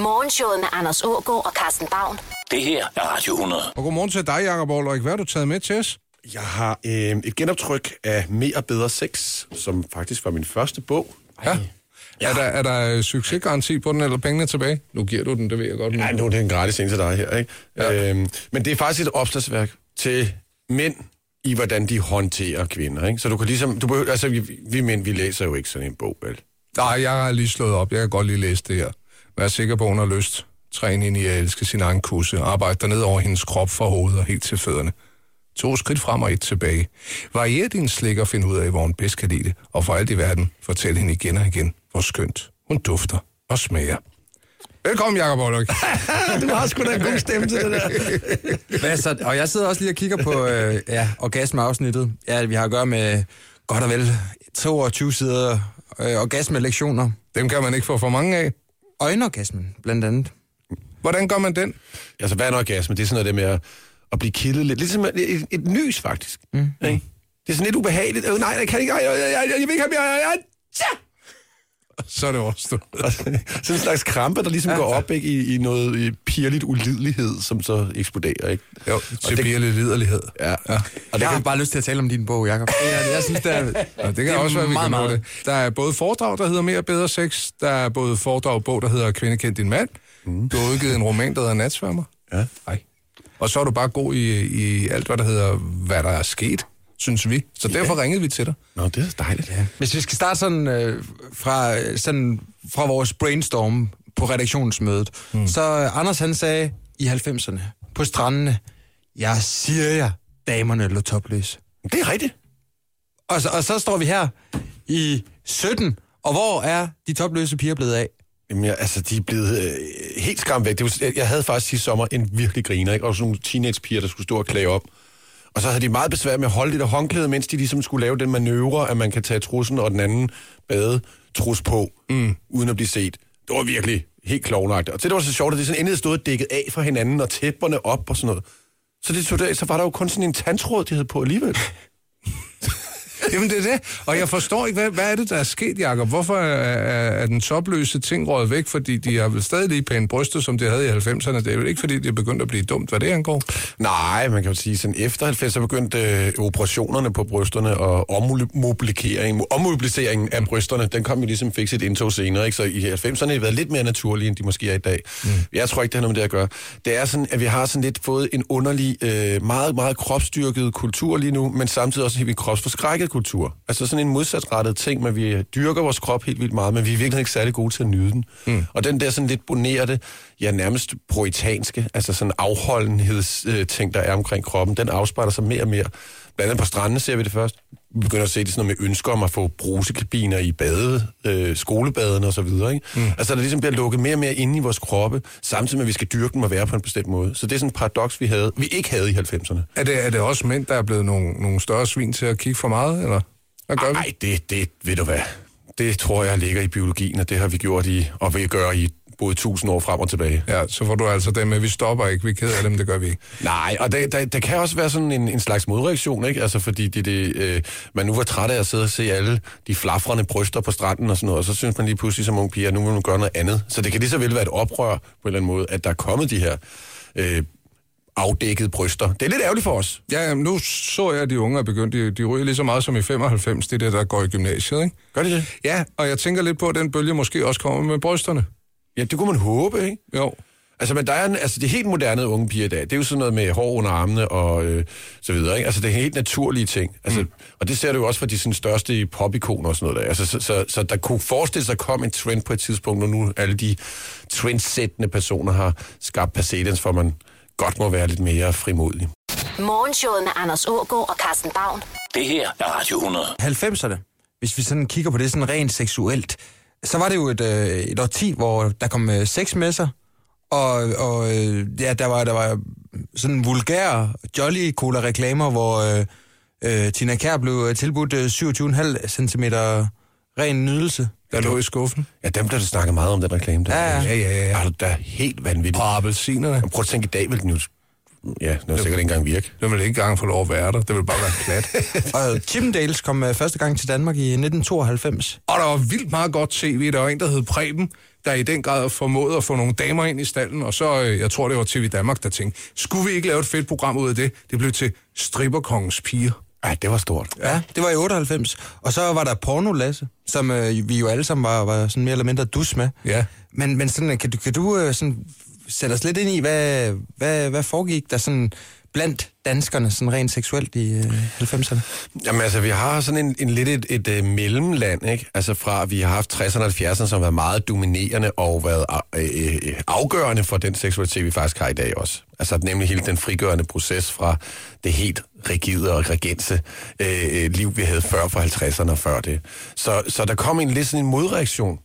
Morgenshowet med Anders Ågaard og Carsten Baum. Det her er Radio 100. Og godmorgen til dig, Jacob Olrik. Hvad har du taget med til os? Jeg har øh, et genoptryk af Mere Bedre Sex, som faktisk var min første bog. Ja. Er, der, er der succesgaranti på den, eller pengene tilbage? Nu giver du den, det ved jeg godt. Ja, nu er det en gratis en til dig her, ikke? Ja. Øhm, men det er faktisk et opslagsværk til mænd i, hvordan de håndterer kvinder, ikke? Så du kan ligesom... Du behøver, altså, vi, vi mænd, vi læser jo ikke sådan en bog, vel? Nej, jeg har lige slået op. Jeg kan godt lige læse det her. Vær sikker på, at hun har lyst. Træn ind i at elske sin egen kusse. Arbejd derned over hendes krop fra hovedet og helt til fødderne. To skridt frem og et tilbage. Varier din slik og find ud af, hvor hun bedst kan lide det. Og for alt i verden, fortæl hende igen og igen, hvor skønt hun dufter og smager. Velkommen, Jacob Olrik. du har sgu da en god stemme til det der. Hvad så? Og jeg sidder også lige og kigger på øh, ja, orgasmeafsnittet. Ja, vi har at gøre med godt og vel 22 sider øh, orgasme-lektioner. Dem kan man ikke få for mange af. Øjenorgasmen, blandt andet. Hvordan gør man den? altså, hvad er en orgasme? Det er sådan noget det med at, at blive kildet lidt. Ligesom et, et, et nys, faktisk. Mm. Ikke? Det er sådan lidt ubehageligt. Øh, nej, jeg kan ikke. Jeg, jeg, jeg, jeg, jeg vil ikke have mere. Jeg, jeg, ja! Så er det overstået. sådan en slags krampe, der ligesom går op ikke, i, i noget i pirligt ulidelighed, som så eksploderer. Ikke? Jo, til det... lidt liderlighed. Ja. ja. Og det jeg har bare lyst til at tale om din bog, Jacob. Jeg, jeg synes, det er, Ja, det kan det også være, vi meget, kan nå meget. det. Der er både foredrag, der hedder Mere Bedre Sex. Der er både foredrag og bog, der hedder Kvinde kendt din mand. Mm. Du har udgivet en roman, der hedder Natsværmer. Ja. Nej. Og så er du bare god i, i alt, hvad der hedder, hvad der er sket, synes vi. Så derfor ringede vi til dig. Nå, det er dejligt. Ja. Hvis vi skal starte sådan, øh, fra, sådan fra vores brainstorm på redaktionsmødet, mm. så Anders han sagde i 90'erne på strandene, jeg siger jer, damerne lå topløse. Det er rigtigt. Og så, og så står vi her i 17, og hvor er de topløse piger blevet af? Jamen, jeg, altså, de er blevet øh, helt skræmt væk. Det var, jeg, jeg havde faktisk sidste sommer en virkelig griner, ikke? Og sådan nogle teenagepiger, der skulle stå og klage op. Og så havde de meget besvær med at holde det der håndklæde, mens de ligesom skulle lave den manøvre, at man kan tage trussen og den anden badetrus på, mm. uden at blive set. Det var virkelig helt klovnagtigt. Og det, der var så sjovt, at det sådan endelig stod dækket af fra hinanden, og tæpperne op og sådan noget. Så, det så var der jo kun sådan en tandtråd, de havde på alligevel. Jamen det er det. Og jeg forstår ikke, hvad, hvad er det, der er sket, Jacob? Hvorfor er, er, den topløse ting røget væk? Fordi de har vel stadig lige pæne bryster, som de havde i 90'erne. Det er vel ikke, fordi de er begyndt at blive dumt, hvad det angår? Nej, man kan jo sige, sådan efter 90 så begyndte øh, operationerne på brysterne og ommobiliseringen, ommobiliseringen af brysterne, den kom jo ligesom fik sit indtog senere, ikke? Så i 90'erne har det været lidt mere naturlige, end de måske er i dag. Mm. Jeg tror ikke, det har noget med det at gøre. Det er sådan, at vi har sådan lidt fået en underlig, øh, meget, meget kropsstyrket kultur lige nu, men samtidig også en helt kropsforskrækket kultur. Altså sådan en modsatrettet ting, men vi dyrker vores krop helt vildt meget, men vi er virkelig ikke særlig gode til at nyde den. Mm. Og den der sådan lidt bonerte, ja nærmest proetanske, altså sådan afholdenhedsting, der er omkring kroppen, den afspejler sig mere og mere. Blandt andet på stranden ser vi det først. Vi begynder at se det sådan noget med ønsker om at få brusekabiner i bade, øh, skolebadene og så videre. Ikke? Mm. Altså der ligesom bliver lukket mere og mere ind i vores kroppe, samtidig med at vi skal dyrke dem og være på en bestemt måde. Så det er sådan et paradoks, vi, havde, vi ikke havde i 90'erne. Er det, er det også mænd, der er blevet nogle, nogle større svin til at kigge for meget, eller? Nej, det, det ved du hvad. Det tror jeg ligger i biologien, og det har vi gjort i, og vil gøre i både tusind år frem og tilbage. Ja, så får du altså det med, vi stopper ikke, vi er ked af dem, det gør vi ikke. Nej, og der, der, der kan også være sådan en, en slags modreaktion, ikke? Altså fordi det, det, øh, man nu var træt af at sidde og se alle de flafrende bryster på stranden og sådan noget, og så synes man lige pludselig som unge piger, at nu vil man gøre noget andet. Så det kan lige så vel være et oprør på en eller anden måde, at der er kommet de her øh, afdækkede bryster. Det er lidt ærgerligt for os. Ja, jamen, nu så jeg, at de unge er begyndt, de, de ryger lige så meget som i 95, det er det, der går i gymnasiet, ikke? Gør de det? Ja, og jeg tænker lidt på, at den bølge måske også kommer med brysterne. Ja, det kunne man håbe, ikke? Jo. Altså, men der er en, altså, det helt moderne unge piger i dag, det er jo sådan noget med hår under armene og øh, så videre, ikke? Altså, det er helt naturlige ting. Altså, mm. Og det ser du jo også for de sådan, største popikoner og sådan noget der. Altså, så, så, så der kunne forestille sig at komme en trend på et tidspunkt, når nu alle de trendsættende personer har skabt præcedens for, man godt må være lidt mere frimodig. Morgenshowet med Anders Ågaard og Carsten Baum. Det her er Radio 100. 90'erne, hvis vi sådan kigger på det sådan rent seksuelt, så var det jo et, øh, et årti, hvor der kom øh, sex med sig, og, og øh, ja, der var, der var sådan vulgære jolly cola reklamer, hvor øh, øh, Tina Kær blev øh, tilbudt øh, 27,5 cm ren nydelse. Der lå i skuffen. Ja, dem der snakket meget om den reklame. Der. Ja, ja. Ja, ja, ja. Er du da helt vanvittigt. Og appelsinerne. Prøv at tænke, i dag vil den jo Ja, det var sikkert ikke engang virke. Det vil ikke engang få lov at være der. Det vil bare være plat. Og Chippendales kom øh, første gang til Danmark i 1992. Og der var vildt meget godt tv. Der var en, der hed Preben, der i den grad formåede at få nogle damer ind i stallen. Og så, øh, jeg tror, det var TV Danmark, der tænkte, skulle vi ikke lave et fedt program ud af det? Det blev til Stripperkongens piger. Ja, det var stort. Ja, det var i 98. Og så var der Porno Lasse, som øh, vi jo alle sammen var, var sådan mere eller mindre dus med. Ja. Men, men sådan, kan du, kan du øh, sådan sætte os lidt ind i, hvad, hvad, hvad foregik der sådan blandt danskerne sådan rent seksuelt i øh, 90'erne? Jamen altså, vi har sådan en, en lidt et, et, et mellemland, ikke? Altså fra, vi har haft 60'erne og 70'erne, som har været meget dominerende og været øh, øh, øh afgørende for den seksualitet, vi faktisk har i dag også. Altså nemlig hele den frigørende proces fra det helt rigide og regense øh, liv, vi havde før for 50'erne og før det. Så, så der kom en lidt sådan en modreaktion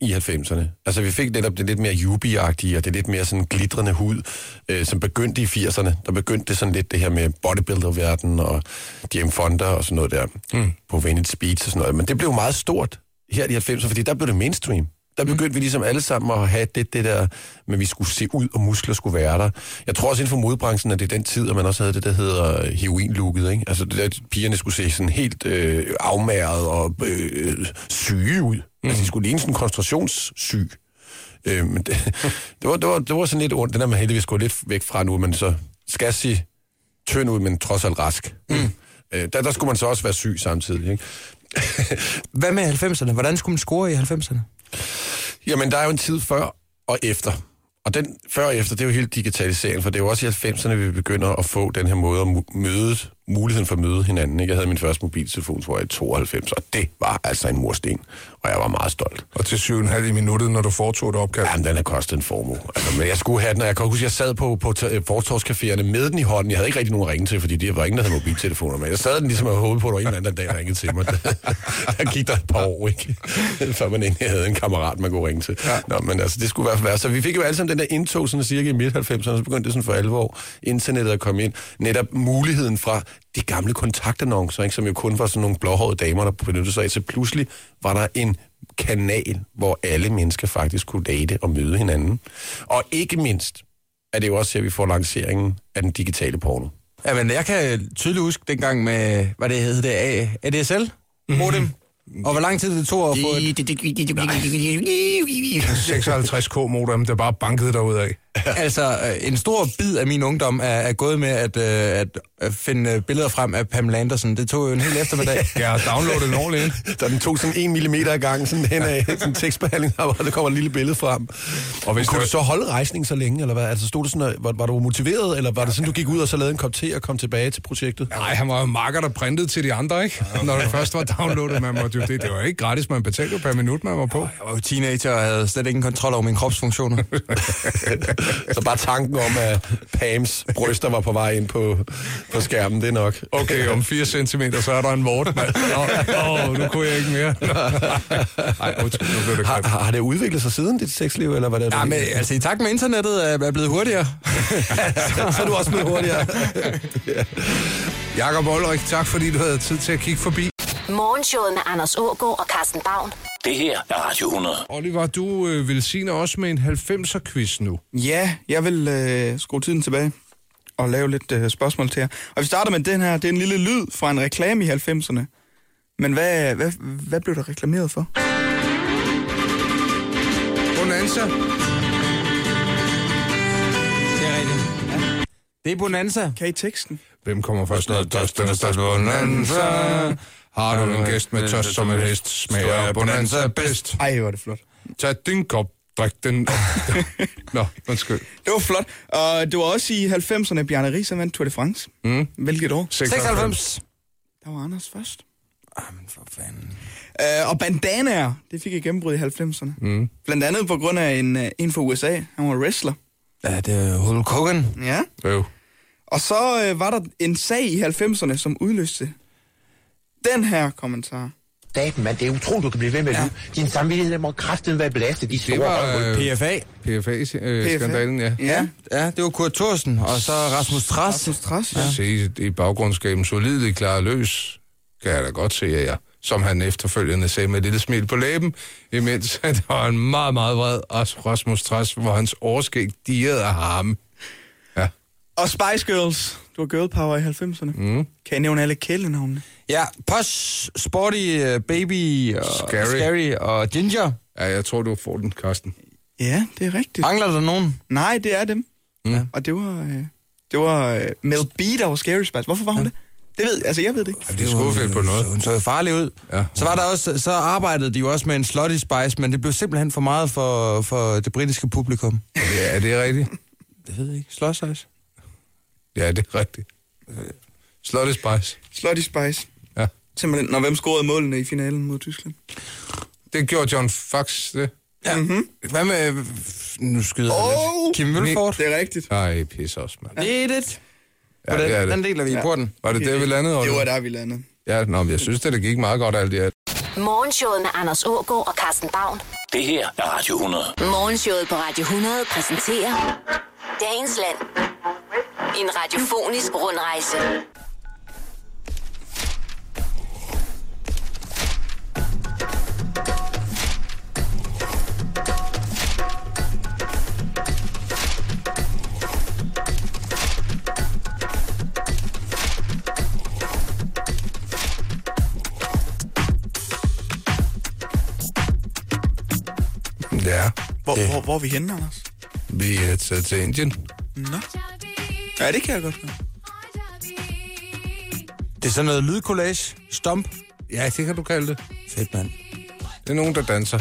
i 90'erne. Altså vi fik netop det lidt mere jubi-agtige, og det lidt mere sådan glitrende hud, øh, som begyndte i 80'erne. Der begyndte det sådan lidt det her med bodybuilder-verden og Jim Fonda og sådan noget der mm. på Venice Beach og sådan noget. Men det blev meget stort her i 90'erne, fordi der blev det mainstream. Der begyndte vi ligesom alle sammen at have det, det der, men vi skulle se ud, og muskler skulle være der. Jeg tror også inden for modbranchen, at det er den tid, at man også havde det, der hedder heroin-looket, ikke? Altså det der, pigerne skulle se sådan helt øh, afmæret og øh, syge ud. Mm. Altså de skulle ligne sådan en koncentrationssyg. Øh, men det, det, var, det, var, det var sådan lidt ondt, den er man heldigvis gået lidt væk fra nu, men så skal sige tynd ud, men trods alt rask. Mm. Øh, der, der skulle man så også være syg samtidig, ikke? Hvad med 90'erne? Hvordan skulle man score i 90'erne? Jamen, der er jo en tid før og efter. Og den før og efter, det er jo helt digitalisering, for det er jo også i 90'erne, vi begynder at få den her måde at møde, muligheden for at møde hinanden. Ikke? Jeg havde min første mobiltelefon, tror jeg, i 92, og det var altså en mursten, og jeg var meget stolt. Og til 7,5 i minuttet, når du foretog et opkald. Jamen, den har kostet en formue. Altså, men jeg skulle have den, og jeg kan huske, jeg sad på, på t- fortorvscaféerne med den i hånden. Jeg havde ikke rigtig nogen at ringe til, fordi der var ingen, der havde mobiltelefoner med. Jeg sad den ligesom og håbede på, at der var en eller anden dag, der ringede til mig. der gik der et par år, ikke? Før man egentlig havde en kammerat, man kunne ringe til. Ja. Nå, men altså, det skulle i hvert fald være. Så vi fik jo alle sammen den der indtog, sådan cirka i midt-90'erne, så begyndte det sådan for alvor, internettet at komme ind. Netop muligheden fra de gamle kontaktannoncer, ikke, som jo kun var sådan nogle blåhårede damer, der benyttede sig af. Så pludselig var der en kanal, hvor alle mennesker faktisk kunne date og møde hinanden. Og ikke mindst er det jo også her, vi får lanceringen af den digitale porno. Jamen, jeg kan tydeligt huske dengang med, hvad det hed det, A- ADSL? Modem. Mm. Og hvor lang tid det tog at få et... 56k modem, der bare bankede derud af. Altså, øh, en stor bid af min ungdom er, er gået med at, øh, at, at finde øh, billeder frem af Pamela Anderson. Det tog jo en hel eftermiddag. Jeg har downloadet den ordentligt. Så den tog sådan en millimeter ad gangen, sådan hen af sådan en tekstbehandling, hvor der kommer et lille billede frem. Og hvis kunne du så holde rejsningen så længe, eller hvad? Altså stod det sådan, var, var du motiveret, eller var det sådan, du gik ud og så lavede en kop te og kom tilbage til projektet? Nej, han var jo marker, der printede til de andre, ikke? Okay. Når det først var downloadet, man måtte jo det. Det var ikke gratis, man betalte jo per minut, man var på. Jeg var jo teenager og havde slet ikke en kontrol over mine kropsfunktioner. så bare tanken om, at Pams bryster var på vej ind på, på skærmen, det er nok. Okay, om 4 cm, så er der en vort, mand. Åh, oh, nu kunne jeg ikke mere. Nej, undskyld, nu blev det har, har, det udviklet sig siden, dit sexliv, eller hvad det Ja, men altså i takt med internettet er, er blevet hurtigere. så, så er du også blevet hurtigere. ja. Jakob Olrik, tak fordi du havde tid til at kigge forbi. Morgenshowet med Anders Ågaard og Carsten Baum. Det her er Radio 100. Oliver, du øh, vil sige os med en 90'er-quiz nu. Ja, jeg vil øh, skrue tiden tilbage og lave lidt øh, spørgsmål til jer. Og vi starter med den her. Det er en lille lyd fra en reklame i 90'erne. Men hvad, hvad, hvad blev der reklameret for? Bonanza. Det er rigtigt. Ja. Det er Bonanza. Kan I teksten? Hvem kommer først? Når tørsten er størst Bonanza. Har du en gæst med tørst som en hest, smager Bonanza bedst. Ej, hvor er det flot. Tag din kop, drik den. Nå, undskyld. Det var flot. Og det var også i 90'erne, Bjarne Ries vandt Tour de France. Mm. Hvilket år? 96. Der var Anders først. Jamen for fanden. Uh, og bandanaer, det fik et gennembrud i 90'erne. Mm. Blandt andet på grund af en, uh, en fra USA. Han var wrestler. Ja, det er Hulk Hogan. Ja. Jo. Og så uh, var der en sag i 90'erne, som udløste den her kommentar. Staten, mand, det er utroligt, du kan blive ved med ja. det. Din samvittighed må kraften være belastet. De store Det var øh, PFA. PFA-skandalen, ja. Ja. Ja, det var Kurt Thorsen, og så Rasmus Tras. Rasmus Tras, ja. ja. Se i baggrundsskaben solidt klar løs, kan jeg da godt se, at jeg, som han efterfølgende sagde med et lille smil på læben, imens at der var en meget, meget vred Rasmus Tras, hvor hans overskæg dirrede af ham. Ja. Og Spice Girls. Du var girl power i 90'erne. Mm. Kan jeg nævne alle kælenavnene? Ja, Posh, Sporty, uh, Baby, og Scary. Scary og Ginger. Ja, jeg tror, du får den, Karsten. Ja, det er rigtigt. Mangler der nogen? Nej, det er dem. Mm. Og det var, øh, det var øh, Mel B, der var Scary Spice. Hvorfor var hun det? Det ved altså jeg ved det ikke. Ja, det er sgu fedt på noget. Hun så farlig ud. Ja. Så var der også, så arbejdede de jo også med en Slutty Spice, men det blev simpelthen for meget for, for det britiske publikum. Ja, er det rigtigt? Det ved jeg ikke. Slutty Spice? Ja, det er rigtigt. Slotty Spice. Slutty Spice. Ja. Simpelthen, når hvem scorede målene i finalen mod Tyskland. Det gjorde John Fox, det. Ja. Mm-hmm. Hvad med... Nu skyder jeg Oh! lidt. Kim Mølford? Det er rigtigt. Ej, pis også, mand. Det er det. Ja, den, det er det. den deler vi ja. på den. Var det der, vi landede? Det var der, vi landede. Ja, nå, men jeg synes, det, det gik meget godt alt i alt. Morgenshowet med Anders Ågaard og Carsten Baum. Det her er Radio 100. Morgenshowet på Radio 100 præsenterer Dagens Land. En radiofonisk rundrejse. Ja, Hvor, Det- hvor, hvor er vi henne, Anders? vi er taget til Indien. Nå. Ja, det kan jeg godt høre. Det er sådan noget lydcollage. Stomp. Ja, det kan du kalde det. Fedt, mand. Det er nogen, der danser.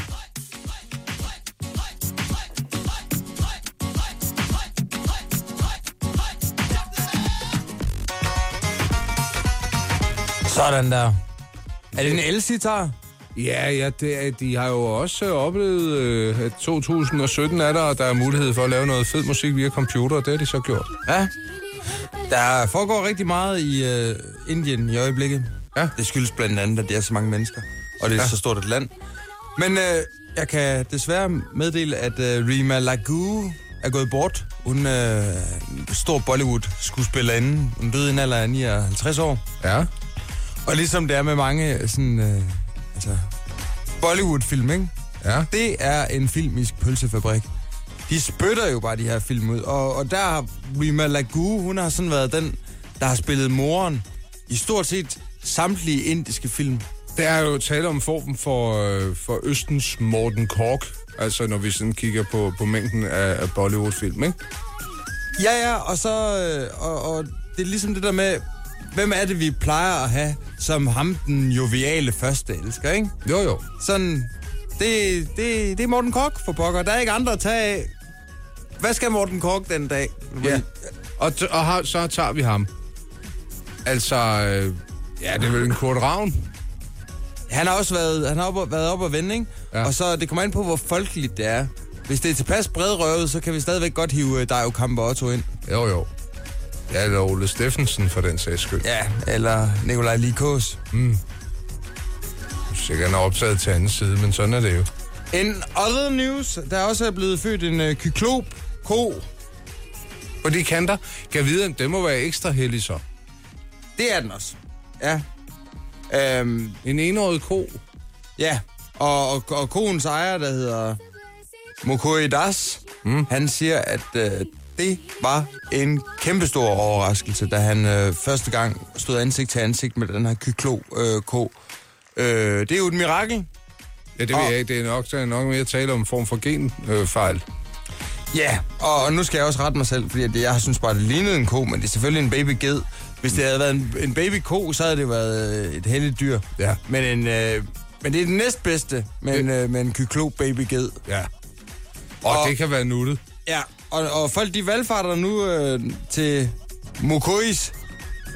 Sådan der. Er det en el-sitar? Ja, ja, det de har jo også øh, oplevet, øh, at 2017 er der, og der er mulighed for at lave noget fed musik via computer, og det har de så gjort. Ja. Der foregår rigtig meget i øh, Indien i øjeblikket. Ja. Det skyldes blandt andet, at der er så mange mennesker, og det er ja. så stort et land. Men øh, jeg kan desværre meddele, at øh, Rima Lagu er gået bort. Hun øh, er en stor Bollywood-skuespillerinde. Hun døde i en alder af 59 år. Ja, Og ligesom det er med mange sådan, øh, altså, Bollywood-film, ikke? ja. Det er en filmisk pølsefabrik. De spytter jo bare de her film ud. Og, og der har Rima Lagu, hun har sådan været den, der har spillet moren i stort set samtlige indiske film. Der er jo tale om form for, øh, for Østens Morten Kork, altså når vi sådan kigger på, på mængden af, af Bollywood-film, ikke? Ja, ja, og så... Øh, og, og det er ligesom det der med, hvem er det, vi plejer at have som ham, den joviale første elsker, ikke? Jo, jo. Sådan, det, det, det er Morten Kork for pokker. Der er ikke andre at tage af. Hvad skal Morten Kork den dag? Ja. Og, t- og har, så tager vi ham. Altså, øh, ja, det er vel en Kurt Ravn. Han har også været, han har op, været op og vende, ikke? Ja. Og så det kommer an på, hvor folkeligt det er. Hvis det er tilpas bredrøvet, så kan vi stadigvæk godt hive uh, Dario Kamper Otto ind. Jo, jo. Ja, eller Ole Steffensen for den sags skyld. Ja, eller Nikolaj Likås. Sikkert han er optaget til anden side, men sådan er det jo. En other news, der er også blevet født en uh, kyklop, ko. På de kanter, kan vide, at det må være ekstra heldig så. Det er den også. Ja. Øhm, En enårig ko. ja, og, og, og koens ejer, der hedder Mokoi Das, mm. han siger, at øh, det var en kæmpestor overraskelse, da han øh, første gang stod ansigt til ansigt med den her kyklop-ko. Øh, det er jo et mirakel. Ja, det ved Og- jeg ikke. Det er nok, det er nok mere tale om en form for genfejl. Ja, og, og nu skal jeg også rette mig selv, fordi at jeg synes bare, det lignede en ko, men det er selvfølgelig en babyged. Hvis det havde været en, en babyko, så havde det været øh, et heldigt dyr. Ja. Men, en, øh, men det er den næstbedste med en, øh, med en kyklop babyged. Ja. Og, Og- det kan være nuttet. Ja, og, og folk de valgfarter nu øh, til Mokois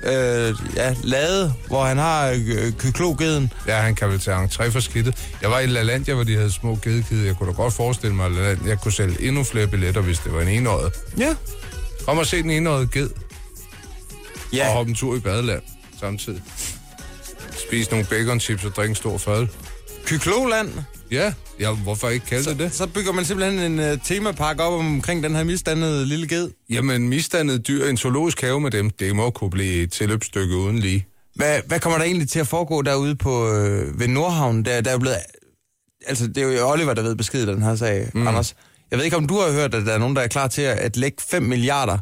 øh, ja, lade, hvor han har øh, kyklogeden. Ja, han kan vel tage entré for skidtet. Jeg var i LaLandia, hvor de havde små gedekide. Jeg kunne da godt forestille mig, at jeg kunne sælge endnu flere billetter, hvis det var en enåret. Ja. Kom og se den enårede ged, og Ja, hoppe en tur i badeland samtidig. Spise nogle bacon chips og drikke en stor fad. kyklogland. Ja, ja, hvorfor ikke kalde det det? Så bygger man simpelthen en uh, temapark op omkring den her misdannede lille ged. Jamen, misdannet dyr, en zoologisk have med dem, det må kunne blive et tilløbsstykke uden lige. Hvad, hvad kommer der egentlig til at foregå derude på øh, ved Nordhavn? Der, der er blevet... Altså, det er jo Oliver, der ved besked den her sag, mm. Anders. Jeg ved ikke, om du har hørt, at der er nogen, der er klar til at, at lægge 5 milliarder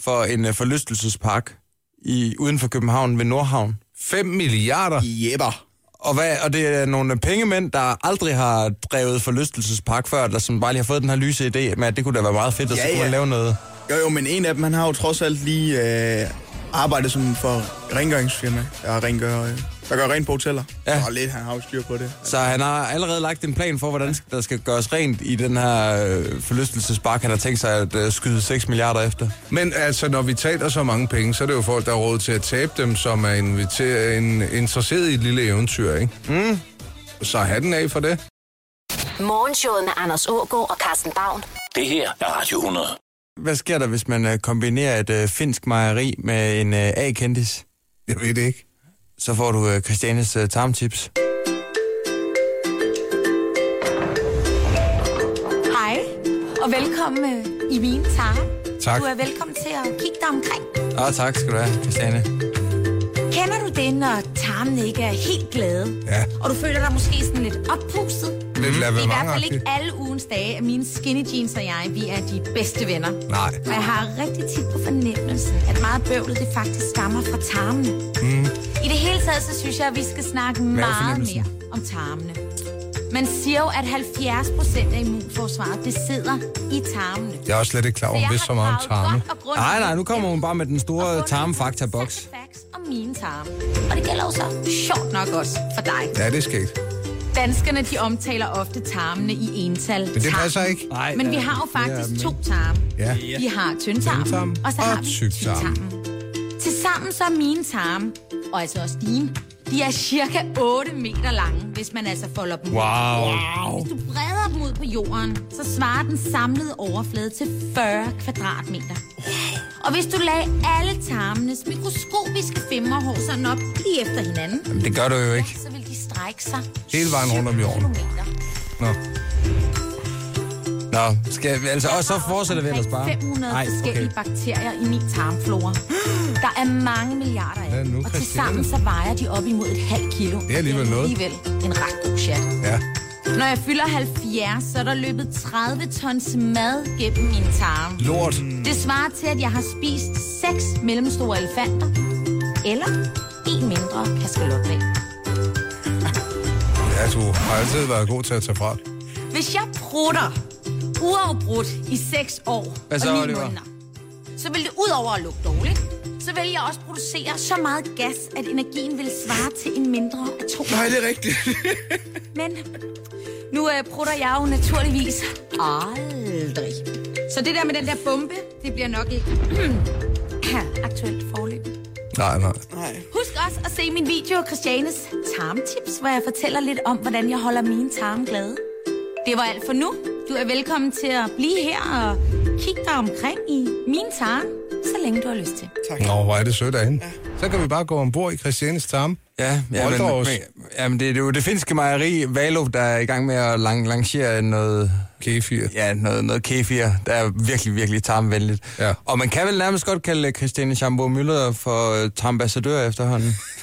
for en uh, forlystelsespark i, uden for København ved Nordhavn. 5 milliarder. Jæber. Og, hvad, og det er nogle pengemænd, der aldrig har drevet forlystelsespark før, der som bare lige har fået den her lyse idé med, at det kunne da være meget fedt, så Ja, kunne man ja. lave noget. Jo, jo, men en af dem, han har jo trods alt lige øh, arbejdet som for rengøringsfirma, der, rengør, øh, der gør rent på hoteller. Ja. Og lidt, han har jo styr på det. Så han har allerede lagt en plan for, hvordan der skal gøres rent i den her øh, forlystelsespark, han har tænkt sig at øh, skyde 6 milliarder efter. Men altså, når vi taler så mange penge, så er det jo folk, der har råd til at tabe dem, som er inviter- en, interesseret i et lille eventyr, ikke? Mm. Så hatten af for det. Morgenshowet med Anders Ågaard og Carsten Baum. Det her er Radio 100. Hvad sker der, hvis man øh, kombinerer et øh, finsk mejeri med en øh, A-kendis? Jeg ved det ikke. Så får du øh, Christianes øh, tarmtips. Hej, og velkommen øh, i min tarm. Tak. Du er velkommen til at kigge dig omkring. Åh, tak skal du have, Christiane. Kender du det, når tarmene ikke er helt glade? Ja. Og du føler dig måske sådan lidt oppustet? Lidt Det er i hvert fald ikke alle ugens dage, at mine skinny jeans og jeg, vi er de bedste venner. Nej. Og jeg har rigtig tit på fornemmelsen, at meget bøvlet det faktisk stammer fra tarmene. Mm. I det hele taget, så synes jeg, at vi skal snakke meget mere om tarmene. Man siger jo, at 70 procent af immunforsvaret, det sidder i tarmene. Jeg er også slet ikke klar over, hvis så meget om tarme. Nej, nej, nu kommer hun bare med den store tarmfakta-boks. facts om mine tarme. Og det gælder jo så sjovt nok også for dig. Ja, det er sket. Danskerne, de omtaler ofte tarmene i ental. Men det passer ikke. Nej, Men vi har jo faktisk to tarme. Ja. Vi har tyndtarmen, Tyndtarmen og så og har vi tyktarmen. Tilsammen så er mine tarme, og altså også dine, de er cirka 8 meter lange, hvis man altså folder dem ud. Wow. Hvis du breder dem ud på jorden, så svarer den samlede overflade til 40 kvadratmeter. Og hvis du lagde alle tarmenes mikroskopiske femmerhår sådan op lige efter hinanden, Jamen, det gør du jo ikke. så strække sig Hele vejen rundt om jorden. kilometer. Nå. Nå, skal vi, altså, og så fortsætter vi ellers bare. 500 Ej, forskellige okay. bakterier i min tarmflora. Der er mange milliarder af dem, nu, og tilsammen så vejer de op imod et halvt kilo. Det er alligevel noget. alligevel en ret god chat. Ja. Når jeg fylder 70, så er der løbet 30 tons mad gennem min tarm. Lort. Det svarer til, at jeg har spist seks mellemstore elefanter, eller en mindre kaskalotvæg. Ja, du har altid været god til at tage fra. Hvis jeg prutter uafbrudt i 6 år Hvad så, og 9 Oliver? måneder, så vil det ud over at lugte dårligt, så vil jeg også producere så meget gas, at energien vil svare til en mindre atom. Nej, det er rigtigt. Men nu øh, prutter jeg jo naturligvis aldrig. Så det der med den der bombe, det bliver nok ikke aktuelt forløb. Nej, nej. Nej. Også at se min video Christianes tarmtips, hvor jeg fortæller lidt om, hvordan jeg holder mine tarme glade. Det var alt for nu. Du er velkommen til at blive her og kigge dig omkring i min tarm, så længe du har lyst til. Nå, hvor er det sødt af hende. Så kan vi bare gå ombord i Christianes tarm. Ja, ja men, men, jamen, det er jo det finske mejeri, Valo, der er i gang med at lang- lancere noget, Kefir. ja, noget, noget kefir, der er virkelig, virkelig tarmvenligt. Ja. Og man kan vel nærmest godt kalde Christiane Schamburg Müller for uh, tarmbassadør efterhånden.